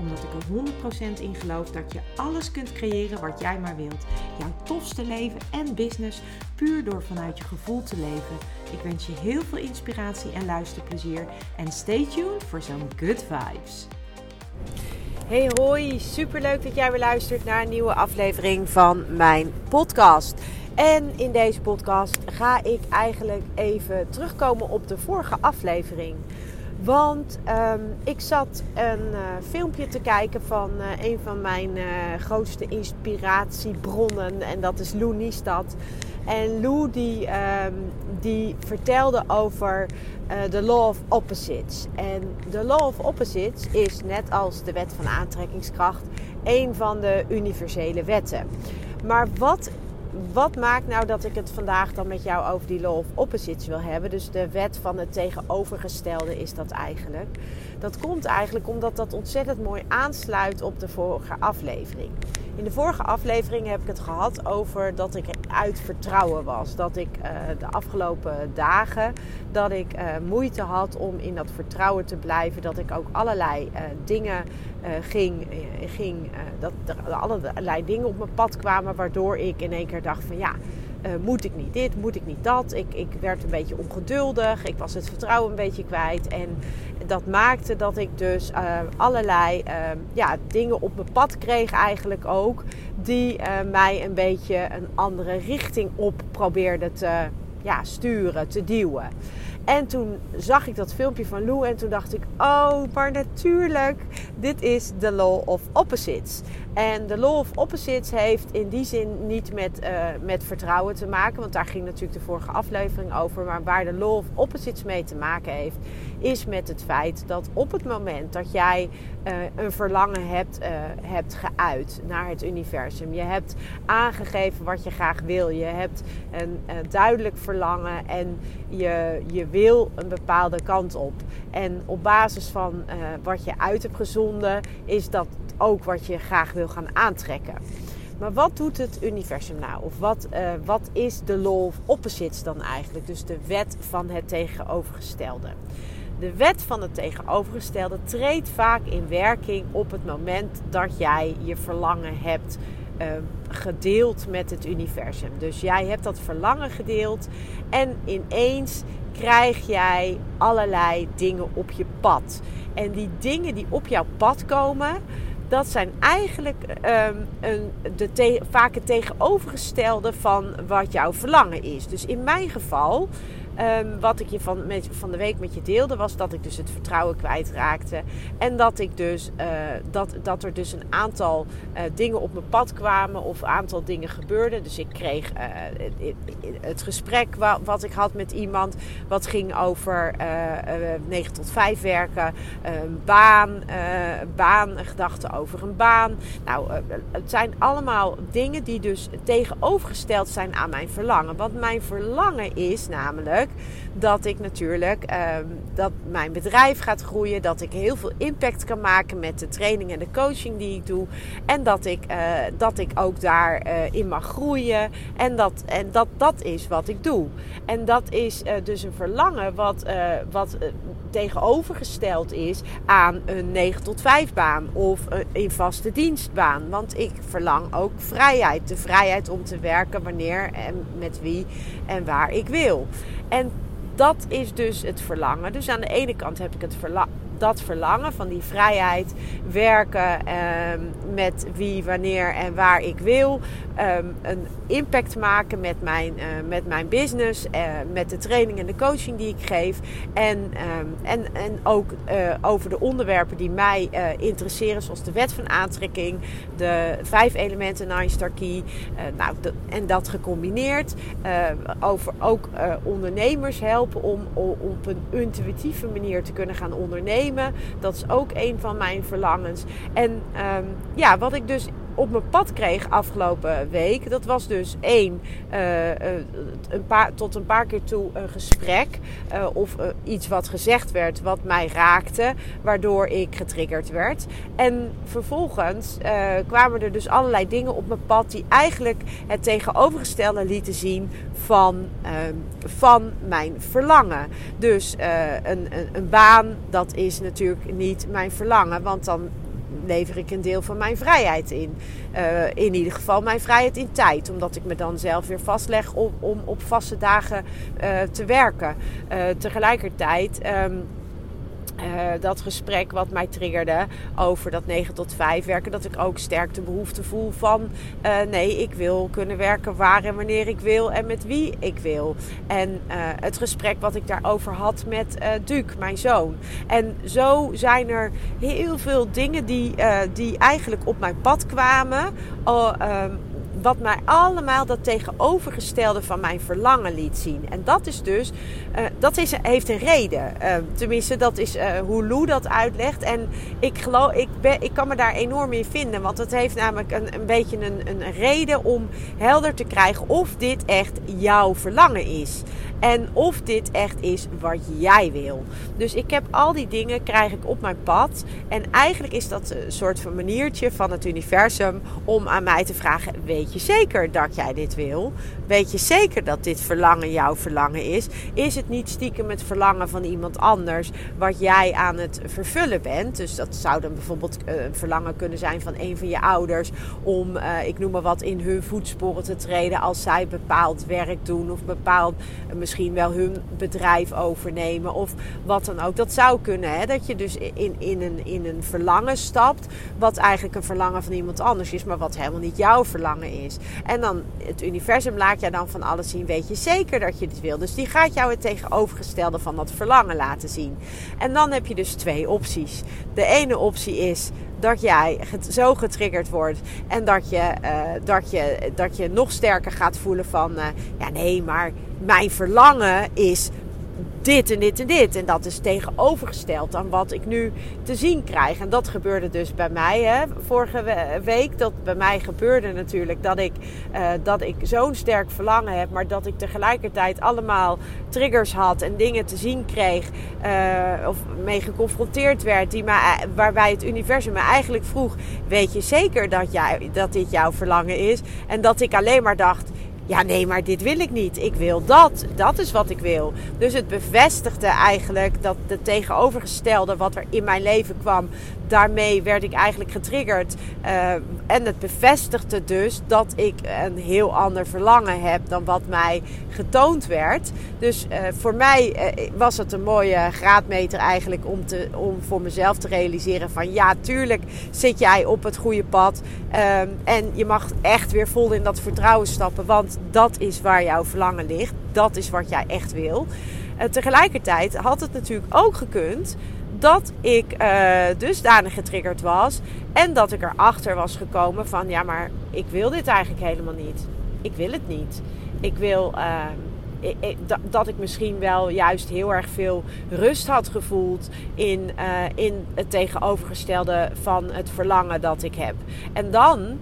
Omdat ik er 100% in geloof dat je alles kunt creëren wat jij maar wilt. Jouw tofste leven en business puur door vanuit je gevoel te leven. Ik wens je heel veel inspiratie en luisterplezier. En stay tuned voor zo'n good vibes. Hey hoi, superleuk dat jij weer luistert naar een nieuwe aflevering van mijn podcast. En in deze podcast ga ik eigenlijk even terugkomen op de vorige aflevering. Want um, ik zat een uh, filmpje te kijken van uh, een van mijn uh, grootste inspiratiebronnen. En dat is Lou Niestad. En Lou die, um, die vertelde over de Law of Opposites. En de Law of Opposites is net als de wet van aantrekkingskracht een van de universele wetten. Maar wat wat maakt nou dat ik het vandaag dan met jou over die law of opposites wil hebben? Dus de wet van het tegenovergestelde is dat eigenlijk. Dat komt eigenlijk omdat dat ontzettend mooi aansluit op de vorige aflevering. In de vorige aflevering heb ik het gehad over dat ik uit vertrouwen was. Dat ik uh, de afgelopen dagen dat ik uh, moeite had om in dat vertrouwen te blijven. Dat ik ook allerlei uh, dingen ging, ging dat er allerlei dingen op mijn pad kwamen waardoor ik in één keer dacht van ja. Uh, moet ik niet dit, moet ik niet dat. Ik, ik werd een beetje ongeduldig. Ik was het vertrouwen een beetje kwijt. En dat maakte dat ik dus uh, allerlei uh, ja, dingen op mijn pad kreeg eigenlijk ook. Die mij een beetje een andere richting op probeerden te ja, sturen, te duwen. En toen zag ik dat filmpje van Lou en toen dacht ik: oh, maar natuurlijk, dit is de Law of Opposites. En de Law of Opposites heeft in die zin niet met, uh, met vertrouwen te maken, want daar ging natuurlijk de vorige aflevering over. Maar waar de Law of Opposites mee te maken heeft, is met het feit dat op het moment dat jij uh, een verlangen hebt, uh, hebt geuit naar het universum, je hebt aangegeven wat je graag wil, je hebt een duidelijk verlangen en je, je wil een bepaalde kant op. En op basis van wat je uit hebt gezonden, is dat ook wat je graag wil gaan aantrekken. Maar wat doet het universum nou? Of wat, uh, wat is de law of opposites dan eigenlijk? Dus de wet van het tegenovergestelde. De wet van het tegenovergestelde treedt vaak in werking op het moment dat jij je verlangen hebt uh, gedeeld met het universum. Dus jij hebt dat verlangen gedeeld en ineens krijg jij allerlei dingen op je pad. En die dingen die op jouw pad komen, dat zijn eigenlijk um, een, de vaak het tegenovergestelde van wat jouw verlangen is. Dus in mijn geval Um, wat ik je van, met, van de week met je deelde, was dat ik dus het vertrouwen kwijtraakte. En dat, ik dus, uh, dat, dat er dus een aantal uh, dingen op mijn pad kwamen of een aantal dingen gebeurden. Dus ik kreeg uh, het, gesprek wat, ik had met iemand, wat ging over 9 tot 5 werken, baan, baan, gedachten over een baan. Nou, het zijn allemaal dingen die dus tegenovergesteld zijn aan mijn verlangen. Want mijn verlangen is namelijk dat ik natuurlijk um, dat mijn bedrijf gaat groeien, dat ik heel veel impact kan maken met de training en de coaching die ik doe en dat ik, uh, dat ik ook daarin uh, in mag groeien en dat, en dat dat is wat ik doe. En dat is uh, dus een verlangen wat, wat tegenovergesteld is aan een 9 tot 5 baan of een vaste dienstbaan. Want ik verlang ook vrijheid. De vrijheid om te werken wanneer en met wie en waar ik wil. En dat is dus het verlangen. Dus aan de ene kant heb ik het verlangen dat verlangen van die vrijheid, werken eh, met wie, wanneer en waar ik wil, um, een impact maken met mijn, uh, met mijn business, uh, met de training en de coaching die ik geef en, um, en, en ook uh, over de onderwerpen die mij interesseren, zoals de wet van aantrekking, de vijf elementen Nine Star Key, nou, en dat gecombineerd, over ook ondernemers helpen om, om op een intuïtieve manier te kunnen gaan ondernemen. Dat is ook een van mijn verlangens. En um, ja, wat ik dus op mijn pad kreeg afgelopen week. Dat was dus één, een paar, tot een paar keer toe een gesprek of iets wat gezegd werd wat mij raakte, waardoor ik getriggerd werd. En vervolgens kwamen er dus allerlei dingen op mijn pad die eigenlijk het tegenovergestelde lieten zien van, ehm, van mijn verlangen. Dus een, een, een baan, dat is natuurlijk niet mijn verlangen, want dan lever ik een deel van mijn vrijheid in. Uh, in ieder geval mijn vrijheid in tijd. Omdat ik me dan zelf weer vastleg om, op vaste dagen uh, te werken. Uh, tegelijkertijd. Um, uh, dat gesprek wat mij triggerde over dat 9 tot 5 werken, dat ik ook sterk de behoefte voel van uh, nee, ik wil kunnen werken waar en wanneer ik wil en met wie ik wil. En uh, het gesprek wat ik daarover had met Duke, mijn zoon. En zo zijn er heel veel dingen die, die eigenlijk op mijn pad kwamen. Um, wat mij allemaal dat tegenovergestelde van mijn verlangen liet zien. En dat is dus, uh, dat heeft een reden. Uh, tenminste, dat is uh, hoe Lou dat uitlegt. En ik, geloof, ik, ben, ik kan me daar enorm in vinden. Want het heeft namelijk een, een beetje een, een reden om helder te krijgen of dit echt jouw verlangen is. En of dit echt is wat jij wil. Dus ik heb al die dingen krijg ik op mijn pad. En eigenlijk is dat een soort van maniertje van het universum om aan mij te vragen: weet je zeker dat jij dit wil? Weet je zeker dat dit verlangen jouw verlangen is? Is het niet stiekem het verlangen van iemand anders wat jij aan het vervullen bent? Dus dat zou dan bijvoorbeeld eh, een verlangen kunnen zijn van een van je ouders om, uh, ik noem maar wat, in hun voetsporen te treden als zij bepaald werk doen of bepaald uh, misschien wel hun bedrijf overnemen of wat dan ook. Dat zou kunnen, hè? dat je dus in, in, een, in een verlangen stapt, wat eigenlijk een verlangen van iemand anders is, maar wat helemaal niet jouw verlangen is. En dan het universum laat jij dan van alles zien, weet je zeker dat je dit wil. Dus die gaat jou het tegenovergestelde van dat verlangen laten zien. En dan heb je dus twee opties. De ene optie is dat jij zo getriggerd wordt en dat je, uh, dat je, dat je nog sterker gaat voelen van, uh, ja nee, maar mijn verlangen is dit en dit en dit. En dat is tegenovergesteld aan wat ik nu te zien krijg. En dat gebeurde dus bij mij hè, vorige week. Dat bij mij gebeurde natuurlijk dat ik, uh, dat ik zo'n sterk verlangen heb. Maar dat ik tegelijkertijd allemaal triggers had en dingen te zien kreeg. Uh, of mee geconfronteerd werd. Die me, waarbij het universum me eigenlijk vroeg. Weet je zeker dat, jij, dat dit jouw verlangen is? En dat ik alleen maar dacht ja, nee, maar dit wil ik niet. Ik wil dat. Dat is wat ik wil. Dus het bevestigde eigenlijk dat de tegenovergestelde wat er in mijn leven kwam, daarmee werd ik eigenlijk getriggerd. Uh, en het bevestigde dus dat ik een heel ander verlangen heb dan wat mij getoond werd. Dus uh, voor mij uh, was het een mooie graadmeter eigenlijk om, te, om voor mezelf te realiseren van ja, tuurlijk zit jij op het goede pad. en je mag echt weer vol in dat vertrouwen stappen, want dat is waar jouw verlangen ligt. Dat is wat jij echt wil. tegelijkertijd had het natuurlijk ook gekund dat ik uh, dusdanig getriggerd was. En dat ik erachter was gekomen van ja, maar ik wil dit eigenlijk helemaal niet. Ik wil het niet. Ik wil. Ik, dat ik misschien wel juist heel erg veel rust had gevoeld in, uh, in het tegenovergestelde van het verlangen dat ik heb. En dan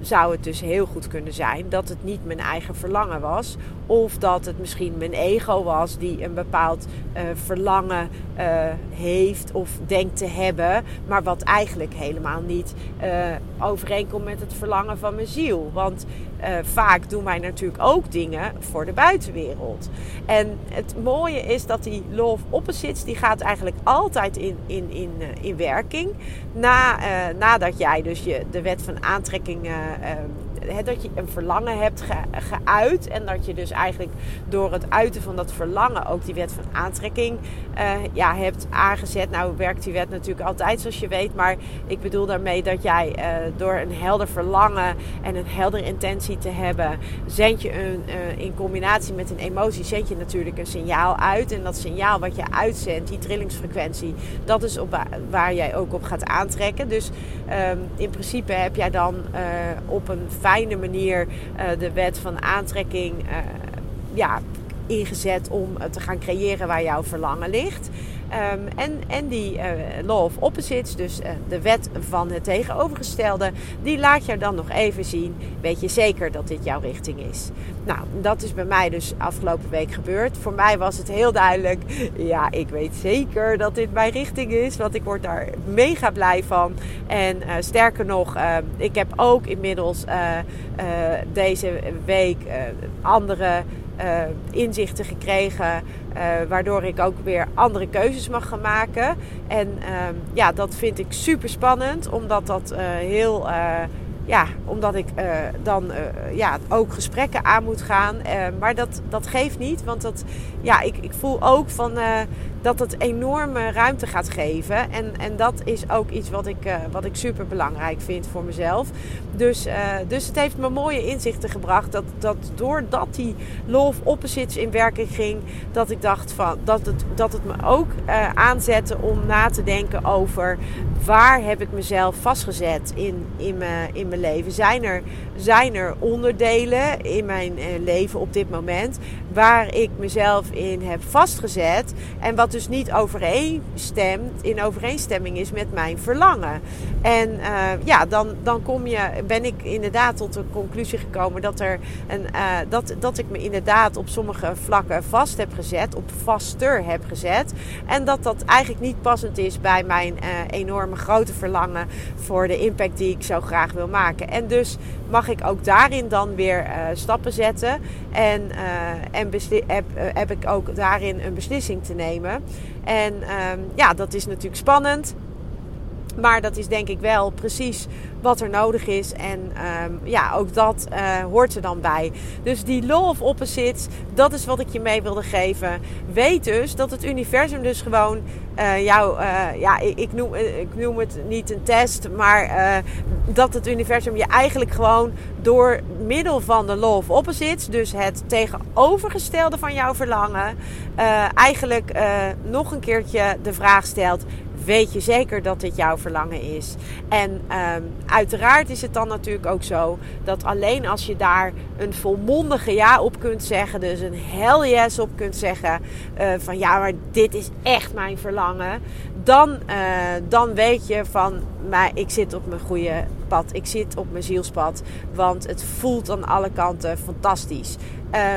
zou het dus heel goed kunnen zijn dat het niet mijn eigen verlangen was. Of dat het misschien mijn ego was die een bepaald uh, verlangen uh, heeft of denkt te hebben. Maar wat eigenlijk helemaal niet uh, overeenkomt met het verlangen van mijn ziel. Want vaak doen wij natuurlijk ook dingen voor de buitenwereld. En het mooie is dat die law of opposites, die gaat eigenlijk altijd in, in, in, in werking. Na, nadat jij dus je, de wet van aantrekking dat je een verlangen hebt ge, geuit. En dat je dus eigenlijk door het uiten van dat verlangen ook die wet van aantrekking uh, ja, hebt aangezet. Nou werkt die wet natuurlijk altijd zoals je weet. Maar ik bedoel daarmee dat jij uh, door een helder verlangen en een helder intentie te hebben, zend je een, uh, in combinatie met een emotie, zend je natuurlijk een signaal uit. En dat signaal wat je uitzendt, die trillingsfrequentie, dat is op waar jij ook op gaat aantrekken. Dus um, in principe heb jij dan op een fijne manier uh, de wet van aantrekking uh, ja, ingezet om te gaan creëren waar jouw verlangen ligt. Ehm, en, en die uh, law of opposites, dus uh, de wet van het tegenovergestelde, die laat je dan nog even zien. Weet je zeker dat dit jouw richting is? Nou, dat is bij mij dus afgelopen week gebeurd. Voor mij was het heel duidelijk. Ja, ik weet zeker dat dit mijn richting is. Want ik word daar mega blij van. En sterker nog, ik heb ook inmiddels deze week andere uh, inzichten gekregen. Uh, waardoor ik ook weer andere keuzes mag gaan maken. En uh, ja, dat vind ik super spannend. Omdat dat uh, heel. Ja, omdat ik dan ja, ook gesprekken aan moet gaan. maar dat, dat geeft niet. Want dat, ja, ik, ik voel ook van dat het enorme ruimte gaat geven. En, en dat is ook iets wat ik, wat ik super belangrijk vind voor mezelf. Dus, dus het heeft me mooie inzichten gebracht. Dat, dat doordat die love opposites in werking ging, dat ik dacht van dat het, dat het me ook aanzette om na te denken over waar heb ik mezelf vastgezet in, in, mijn, in mijn leven. Zijn er, zijn er onderdelen in mijn leven op dit moment waar ik mezelf in heb vastgezet en wat dus niet overeenstemt, in overeenstemming is met mijn verlangen. En uh, ja, dan, dan kom je, ben ik inderdaad tot de conclusie gekomen dat, er een, uh, dat, dat ik me inderdaad op sommige vlakken vast heb gezet, op vaster heb gezet. En dat dat eigenlijk niet passend is bij mijn uh, enorme grote verlangen voor de impact die ik zo graag wil maken. En dus mag ik ook daarin dan weer stappen zetten. En, en heb, heb ik ook daarin een beslissing te nemen. En um, ja, dat is natuurlijk spannend. Maar dat is denk ik wel precies wat er nodig is. En um, ja, ook dat uh, hoort er dan bij. Dus die law of opposites, dat is wat ik je mee wilde geven. Weet dus dat het universum dus gewoon uh, jou, uh, ja, ik, ik, noem, ik noem het niet een test, maar dat het universum je eigenlijk gewoon door middel van de law of opposites, dus het tegenovergestelde van jouw verlangen, eigenlijk nog een keertje de vraag stelt: weet je zeker dat dit jouw verlangen is. En um, uiteraard is het dan natuurlijk ook zo dat alleen als je daar een volmondige ja op kunt zeggen, dus een hell yes op kunt zeggen, uh, van ja, maar dit is echt mijn verlangen, dan, uh, dan weet je van, maar ik zit op mijn goede pad, ik zit op mijn zielspad, want het voelt aan alle kanten fantastisch.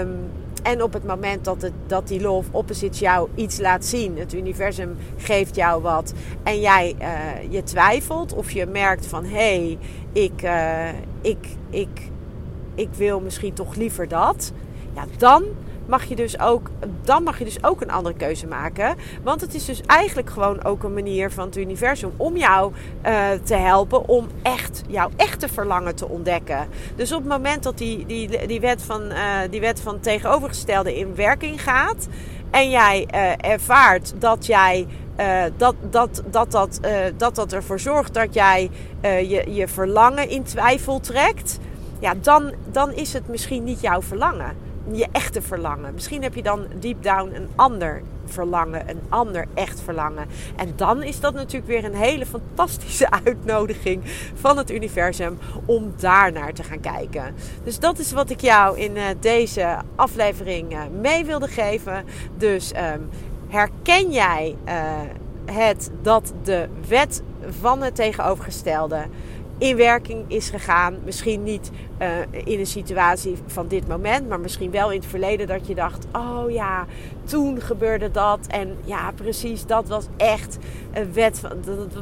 Um, en op het moment dat, het, dat die love opposite jou iets laat zien, het universum geeft jou wat, en jij uh, je twijfelt of je merkt van hé, hey, ik, uh, ik, ik, ik wil misschien toch liever dat, ja, dan mag je dus ook, dan mag je dus ook een andere keuze maken. Want het is dus eigenlijk gewoon ook een manier van het universum om jou uh, te helpen om echt jouw echte verlangen te ontdekken. Dus op het moment dat die, die, die, wet, van, uh, die wet van tegenovergestelde in werking gaat en jij uh, ervaart dat jij. Uh, dat, dat, dat, dat, dat dat ervoor zorgt dat jij je, je verlangen in twijfel trekt. Ja, dan, dan is het misschien niet jouw verlangen je echte verlangen. Misschien heb je dan deep down een ander verlangen, een ander echt verlangen. En dan is dat natuurlijk weer een hele fantastische uitnodiging van het universum om daar naar te gaan kijken. Dus dat is wat ik jou in uh, deze aflevering uh, mee wilde geven. Dus um, herken jij uh, het dat de wet van het tegenovergestelde in werking is gegaan. Misschien niet uh, in een situatie van dit moment, maar misschien wel in het verleden dat je dacht: oh ja, toen gebeurde dat. En ja, precies, dat was echt een wet van.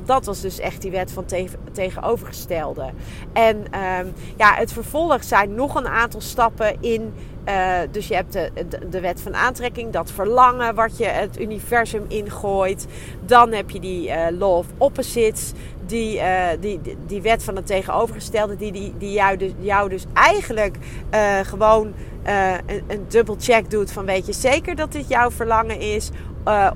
Dat, was dus echt die wet van te, tegenovergestelde. En um, ja, het vervolg zijn nog een aantal stappen in. Uh, dus je hebt de, de, de, wet van aantrekking, dat verlangen wat je het universum ingooit. Dan heb je die uh, law of opposites die, uh, die, die wet van het tegenovergestelde, die, die, die jou, dus, jou dus eigenlijk uh, gewoon uh, een, een dubbel check doet van weet je zeker dat dit jouw verlangen is?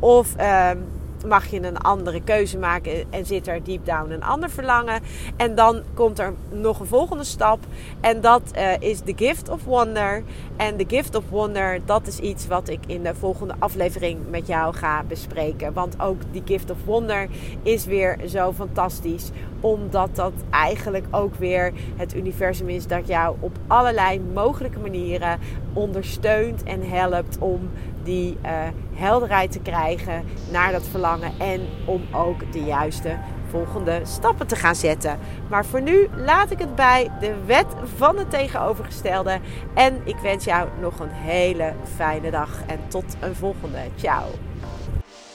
of, ehm, mag je een andere keuze maken en zit er deep down een ander verlangen. En dan komt er nog een volgende stap en dat uh, is the gift of wonder. En the gift of wonder, dat is iets wat ik in de volgende aflevering met jou ga bespreken. Want ook die gift of wonder is weer zo fantastisch, omdat dat eigenlijk ook weer het universum is dat jou op allerlei mogelijke manieren ondersteunt en helpt om die uh, helderheid te krijgen naar dat verlangen en om ook de juiste volgende stappen te gaan zetten. Maar voor nu laat ik het bij de wet van het tegenovergestelde. En ik wens jou nog een hele fijne dag en tot een volgende. Ciao.